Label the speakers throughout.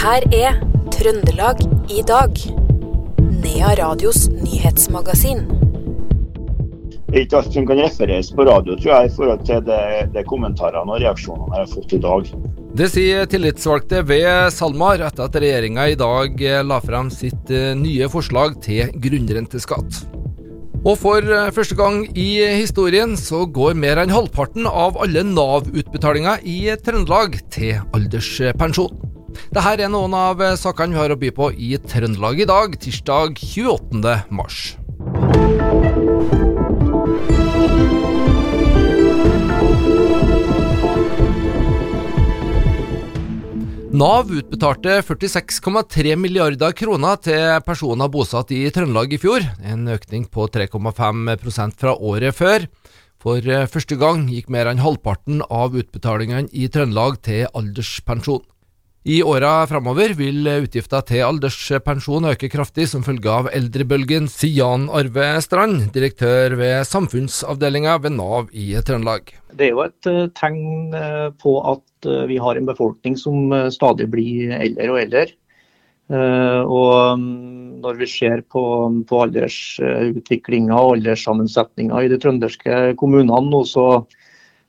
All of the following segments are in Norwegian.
Speaker 1: Her er Trøndelag i dag. Nea Radios nyhetsmagasin.
Speaker 2: Det er ikke alt som kan refereres på radio, tror jeg, i forhold til det, det kommentarene og reaksjonene jeg har fått i dag.
Speaker 3: Det sier tillitsvalgte ved SalMar etter at regjeringa i dag la frem sitt eh, nye forslag til grunnrenteskatt. Og for eh, første gang i historien så går mer enn halvparten av alle Nav-utbetalinger i Trøndelag til alderspensjon. Dette er noen av sakene vi har å by på i Trøndelag i dag, tirsdag 28. mars. Nav utbetalte 46,3 milliarder kroner til personer bosatt i Trøndelag i fjor, en økning på 3,5% fra året før. For første gang gikk mer enn halvparten av utbetalingene i Trøndelag til alderspensjon. I åra framover vil utgifta til alderspensjon øke kraftig som følge av eldrebølgen, sier Jan Arve Strand, direktør ved samfunnsavdelinga ved Nav i Trøndelag.
Speaker 4: Det er jo et eh, tegn eh, på at eh, vi har en befolkning som stadig blir eldre og eldre. Og mm, når vi ser på, på aldersutviklinga og alderssammensetninga i de trønderske kommunene nå, så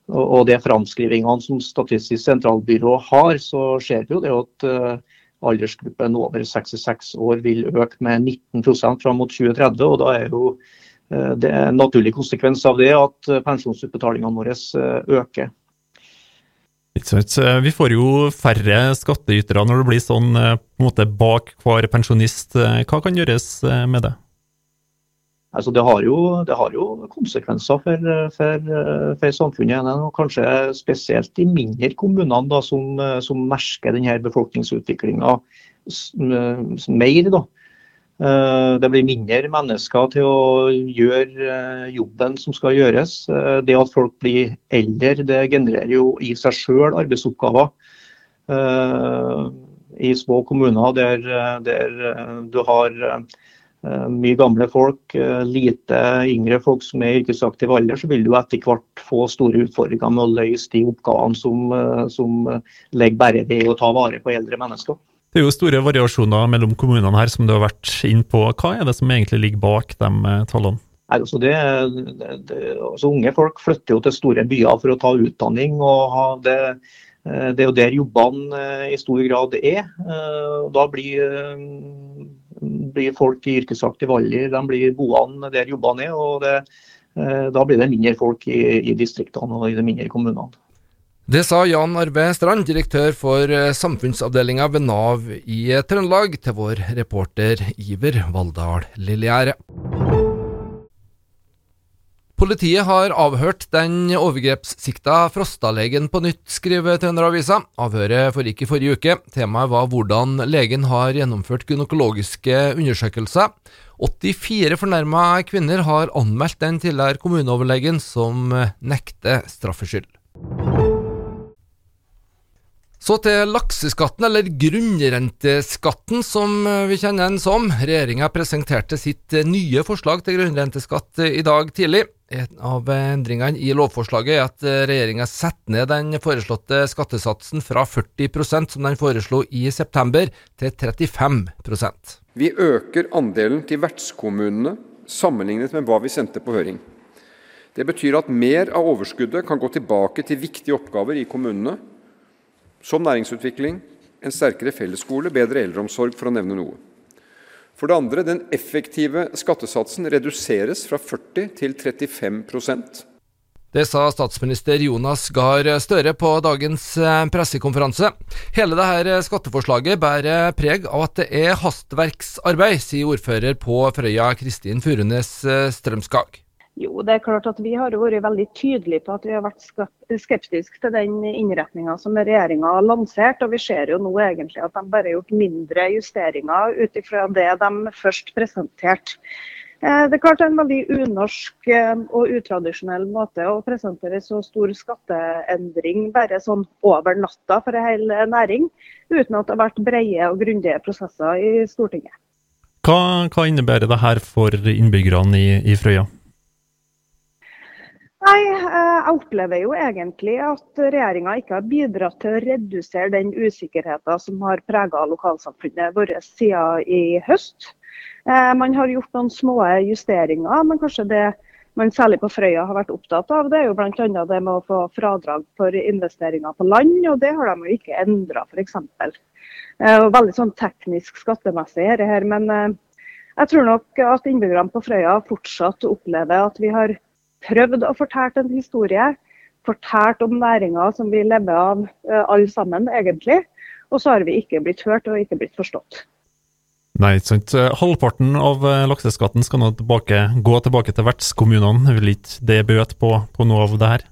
Speaker 4: og de framskrivingene som Statistisk sentralbyrå har, så ser vi jo det at uh, aldersgruppen over 66 år vil øke med 19% fram mot 2030. og Da er jo uh, det en naturlig konsekvens av det at pensjonsutbetalingene våre øker.
Speaker 5: Vi får jo færre skattytere når det blir sånn på en måte bak hver pensjonist. Hva kan gjøres med det?
Speaker 4: Altså det, har jo, det, har jo, konsekvenser for, for, for samfunnet, og kanskje spesielt de mindre kommunene da, som, som merker denne befolkningsutviklinga mer. Da. Eh, det blir mindre mennesker til å gjøre eh, jobben som skal gjøres. Eh, det at folk blir eldre, det genererer jo i seg sjøl arbeidsoppgaver. I små kommuner der, der du har mye gamle folk, eh, lite yngre folk som er i yrkesaktiv alder, så vil du etter hvert få store utfordringer med å løse de oppgavene som, eh, som legger bare i å ta vare på eldre mennesker.
Speaker 5: Det er jo store variasjoner mellom kommunene her, som du har vært inn på. Hva er det som egentlig ligger bak de tallene?
Speaker 4: Altså det, det, altså unge folk flytter jo til store byer for å ta utdanning. og det, det er jo der jobbene i stor grad er. Da blir blir folk i yrkesaktiv alder de blir boende der jobbene er. og det, eh, Da blir det mindre folk i, i distriktene og i de mindre kommunene.
Speaker 3: Det sa Jan Arve Strand, direktør for eh, samfunnsavdelinga ved Nav i Trøndelag, til vår reporter Iver Valldal Lillegjerde. Politiet har avhørt den overgrepssikta Frosta-legen på nytt, skriver Trønderavisa. Avhøret foregikk i forrige uke. Temaet var hvordan legen har gjennomført gynekologiske undersøkelser. 84 fornærma kvinner har anmeldt den tidligere kommuneoverlegen, som nekter straffskyld. Så til lakseskatten, eller grunnrenteskatten som vi kjenner den som. Regjeringa presenterte sitt nye forslag til grunnrenteskatt i dag tidlig. En av endringene i lovforslaget er at regjeringa setter ned den foreslåtte skattesatsen fra 40% som den foreslo i september, til 35%
Speaker 6: Vi øker andelen til vertskommunene sammenlignet med hva vi sendte på høring. Det betyr at mer av overskuddet kan gå tilbake til viktige oppgaver i kommunene som næringsutvikling, en sterkere fellesskole, bedre eldreomsorg, for å nevne noe. For det andre, den effektive skattesatsen reduseres fra 40 til 35%
Speaker 3: det sa statsminister Jonas Gahr Støre på dagens eh, pressekonferanse. Hele dette skatteforslaget bærer preg av at det er hastverksarbeid, sier ordfører på Frøya Kristin Furunes eh, Strømskag.
Speaker 7: Jo, det er klart at Vi har vært veldig tydelige på at vi har vært skeptiske til den innretninga som regjeringa har lansert. og Vi ser jo nå egentlig at de bare har gjort mindre justeringer ut ifra det de først presenterte. Eh, det er klart det er en veldig unorsk eh, og utradisjonell måte å presentere så stor skatteendring bare sånn over natta for en hel næring, uten at det har vært brede og grundige prosesser i Stortinget.
Speaker 5: Hva, hva innebærer det her for innbyggerne i, i Frøya?
Speaker 7: Nei, jeg opplever jo egentlig at regjeringa ikke har bidratt til å redusere den usikkerheten som har prega lokalsamfunnet vårt siden i høst. Eh, man har gjort noen små justeringer, men kanskje det man særlig på Frøya har vært opptatt av, det er jo bl.a. det med å få fradrag for investeringer på land, og det har de jo ikke endra f.eks. Eh, veldig sånn teknisk skattemessig her, men eh, jeg tror nok at innbyggerne på Frøya fortsatt opplever at vi har prøvd å fortelle en historie. Fortalt om næringa som vi lever av uh, alle sammen, egentlig. Og så har vi ikke blitt hørt og ikke blitt forstått.
Speaker 5: Nei, ikke sant. Halvparten av eh, lakseskatten skal nå tilbake, gå tilbake til vertskommunene. Vil ikke det bøte på, på noe av det her?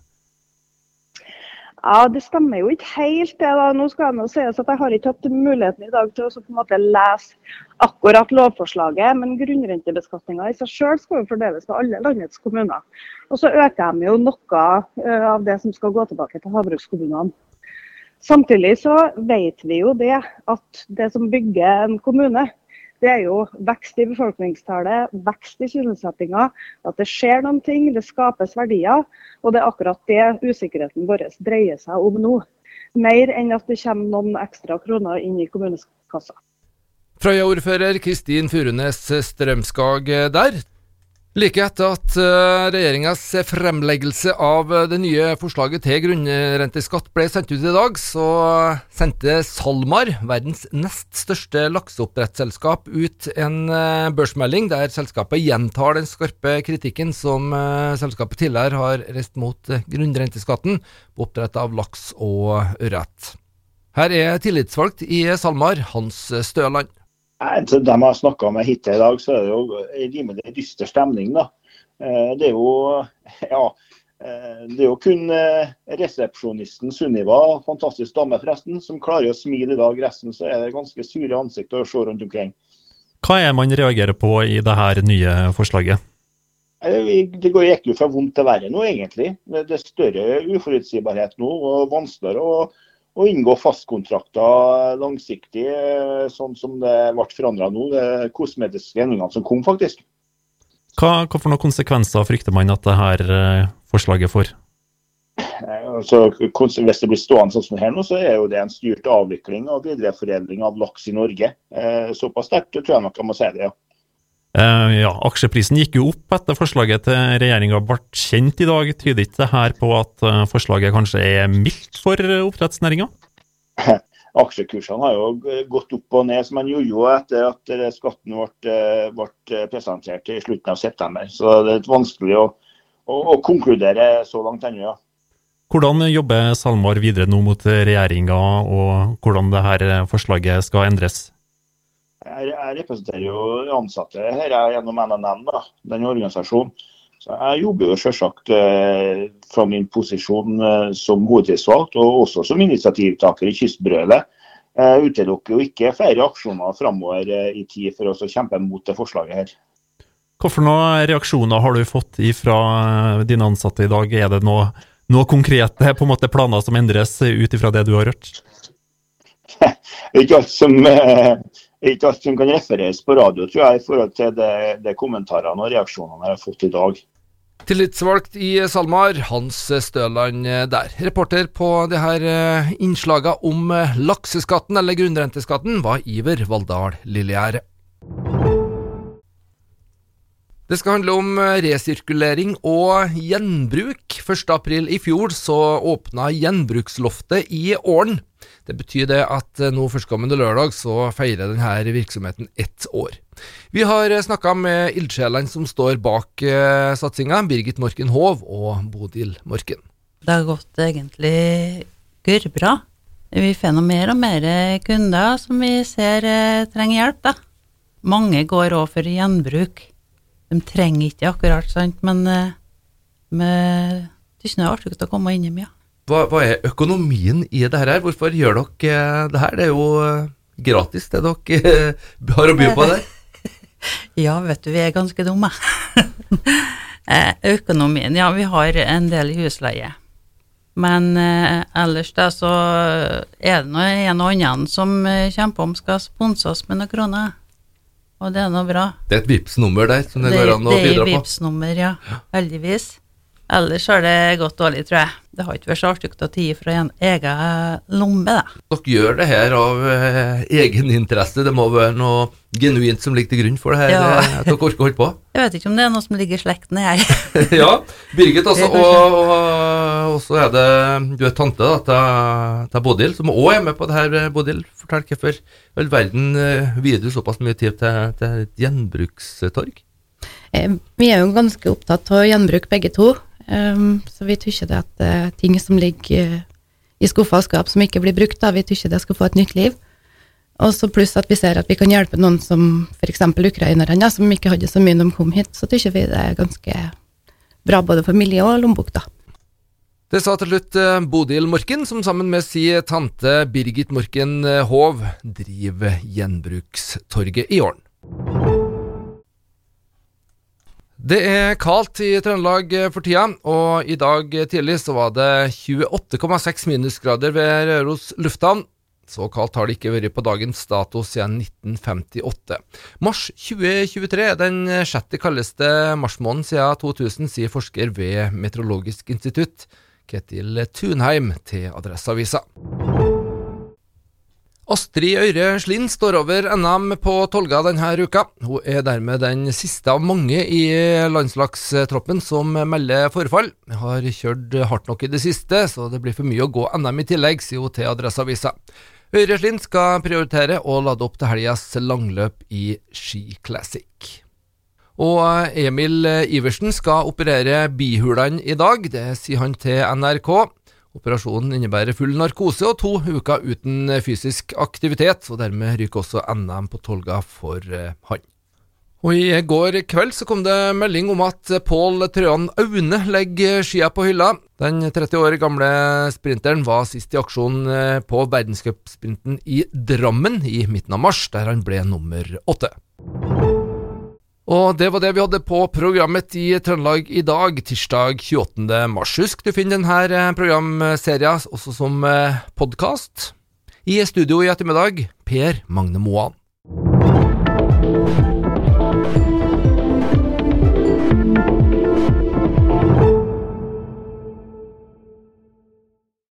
Speaker 7: Ja, Det stemmer jo ikke helt. det da. Nå skal Jeg nå sies at Jeg har ikke hatt muligheten i dag til å på en måte lese akkurat lovforslaget, men grunnrentebeskatninga i seg selv skal jo fordeles på alle landets kommuner. Og Så øker de jo noe eh, av det som skal gå tilbake til havbrukskommunene. Samtidig så vet vi jo det at det som bygger en kommune, det er jo vekst i befolkningstallet, vekst i sysselsettinga, at det skjer noen ting, det skapes verdier. Og det er akkurat det usikkerheten vår dreier seg om nå. Mer enn at det kommer noen ekstra kroner inn i kommunekassa.
Speaker 3: Frøya-ordfører Kristin Furunes Strømskag der. Like etter at uh, regjeringas fremleggelse av uh, det nye forslaget til grunnrenteskatt ble sendt ut i dag, så sendte SalMar, verdens nest største lakseoppdrettsselskap, ut en børsmelding der selskapet gjentar den skarpe kritikken som selskapet tidligere har reist mot grunnrenteskatten på oppdrett av laks og ørret. Her er tillitsvalgt i SalMar, Hans Støland.
Speaker 2: Til dem jeg har snakka med hittil i dag, så er det jo en rimelig dyster stemning. da. Eh, det er jo ja, eh, det er jo kun eh, resepsjonisten Sunniva, fantastisk dame forresten, som klarer å smile i dag. Resten så er det ganske sure ansikter å se rundt omkring.
Speaker 5: Hva er man reagerer på i det her nye forslaget?
Speaker 2: Det går egentlig fra vondt til verre nå, egentlig. Det er større uforutsigbarhet nå og vanskeligere å å inngå fastkontrakter langsiktig, eh, sånn som det ble forandra nå. Det kosmetiske endringene som kom, faktisk.
Speaker 5: Hva, hva for noen konsekvenser frykter man at dette eh, forslaget får?
Speaker 2: Eh, altså, hvis det blir stående sånn som her nå, så er jo det en styrt avvikling og videreforedling av laks i Norge. Såpass sterkt tror jeg nok jeg må si det, ja.
Speaker 5: Uh, ja, Aksjeprisen gikk jo opp etter forslaget til regjeringa ble kjent i dag. Tyder ikke det her på at uh, forslaget kanskje er mildt for uh, oppdrettsnæringa?
Speaker 2: Aksjekursene har jo gått opp og ned som en jojo etter at skatten ble, ble, presentert i slutten av september. Så det er litt vanskelig å, å, å konkludere så langt ennå. Ja.
Speaker 5: Hvordan jobber SalMar videre nå mot regjeringa, og hvordan dette forslaget skal endres?
Speaker 2: Jeg, jeg representerer jo ansatte her gjennom NNN, da, den organisasjonen. Så Jeg jobber jo selvsagt eh, fra min posisjon eh, som hovedtilsvalgt, og også som initiativtaker i Kystbrølet. Jeg utelukker jo ikke flere aksjoner framover eh, i tid for oss å kjempe mot det forslaget her.
Speaker 5: Hvilke reaksjoner har du fått fra eh, dine ansatte i dag? Er det noe, noe konkrete måte, planer som endres ut ifra det du har hørt?
Speaker 2: ikke alt som eh, ikke alt som kan refereres på radio, tror jeg, i forhold til det, det kommentarene og reaksjonene jeg har fått i dag.
Speaker 3: Tillitsvalgt i SalMar, Hans Støland der. Reporter på det her eh, innslagene om eh, lakseskatten, eller grunnrenteskatten, var Iver Valldal Lillegjerde. Det skal handle om eh, resirkulering og gjenbruk. 1.4 i fjor så åpna Gjenbruksloftet i Ålen. Det betyr det at eh, nå førstkommende lørdag så feirer denne virksomheten ett år. Vi har eh, snakka med ildsjelene som står bak uh, satsinga, Birgit Morken Hov og Bodil Morken.
Speaker 8: Det har gått egentlig gørrbra. Vi får nå mer og mer kunder som vi ser trenger hjelp, da. Mange går òg for gjenbruk. De trenger ikke akkurat, sant, men det er ikke er artig å komme innom, ja.
Speaker 3: Hva, hva, er økonomien i det her? Hvorfor gjør dere eh, det her? Det er jo eh, gratis, det dere eh, har å by på der.
Speaker 8: ja, vet du, vi er ganske dumme. økonomien, ja, vi har en del i husleie. Men eh, ellers da så er det nå en og annen som kjemper om skal sponse oss med noen kroner. Og det er nå bra.
Speaker 3: Det er et Vipps nummer der som det, det går an å bidra på?
Speaker 8: Det er Vipps nummer, ja. Heldigvis. Ellers har det gått dårlig, tror jeg. Det har ikke vært så artig å ta fra en egen lomme, da.
Speaker 3: Dere gjør det her av eh, egen interesse. Det må være noe genuint som ligger til grunn for det her?
Speaker 8: Ja.
Speaker 3: eh, at dere orker å holde på?
Speaker 8: Jeg vet ikke om det er noe som ligger i slekten her.
Speaker 3: ja. Birgit, altså. Og, og, og så er det Du er tante da, til, til Bodil, som òg er med på det her. eh, Bodil, fortell hvorfor all verden eh, vier du såpass mye tid til, til et gjenbrukstorg?
Speaker 9: Eh, Vi er jo ganske opptatt av gjenbruk begge to, um, så vi tykker det at uh, ting som ligger eh, i skuffa og skap som ikke blir brukt, da, vi tykker det skal få et nytt liv. Og så pluss at vi ser at vi kan hjelpe noen som f.eks. ukrainerne, som ikke hadde så mye når de kom hit, så tykker vi det er ganske bra både for miljø og lommebok, da.
Speaker 3: Det sa til slutt eh, Bodil Morken, som sammen med si tante Birgit Morken Hov driver Gjenbrukstorget i Ålen. Det er kaldt i Trøndelag eh, for tida, og i dag tidlig så var det 28,6 minusgrader ved Røros lufthavn. Så kaldt har det ikke vært på dagens dato siden 1958. Mars 2023 er den sjette kaldeste marsmåneden siden 2000, sier forsker ved Meteorologisk institutt, Ketil Tunheim, til Adresseavisa. Astrid Øyre Slind står over NM på Tolga denne uka. Hun er dermed den siste av mange i landslagstroppen som melder forfall. Har kjørt hardt nok i det siste, så det blir for mye å gå NM i tillegg, sier hun til Adresseavisa. Øyre Slind skal prioritere å lade opp til helgas langløp i Ski Classic. Og Emil Iversen skal operere bihulene i dag, det sier han til NRK. Operasjonen innebærer full narkose og to uker uten fysisk aktivitet, og dermed ryker også NM på Tolga for eh, han. Og I går kveld så kom det melding om at Pål Trøan Aune legger skia på hylla. Den 30 år gamle sprinteren var sist i aksjon eh, på verdenscupsprinten i Drammen i midten av mars, der han ble nummer åtte. Og det var det vi hadde på programmet i Trøndelag i dag, tirsdag 28. mars. Husk, du finner denne programserien også som podkast. I studio i ettermiddag, Per Magne Moan.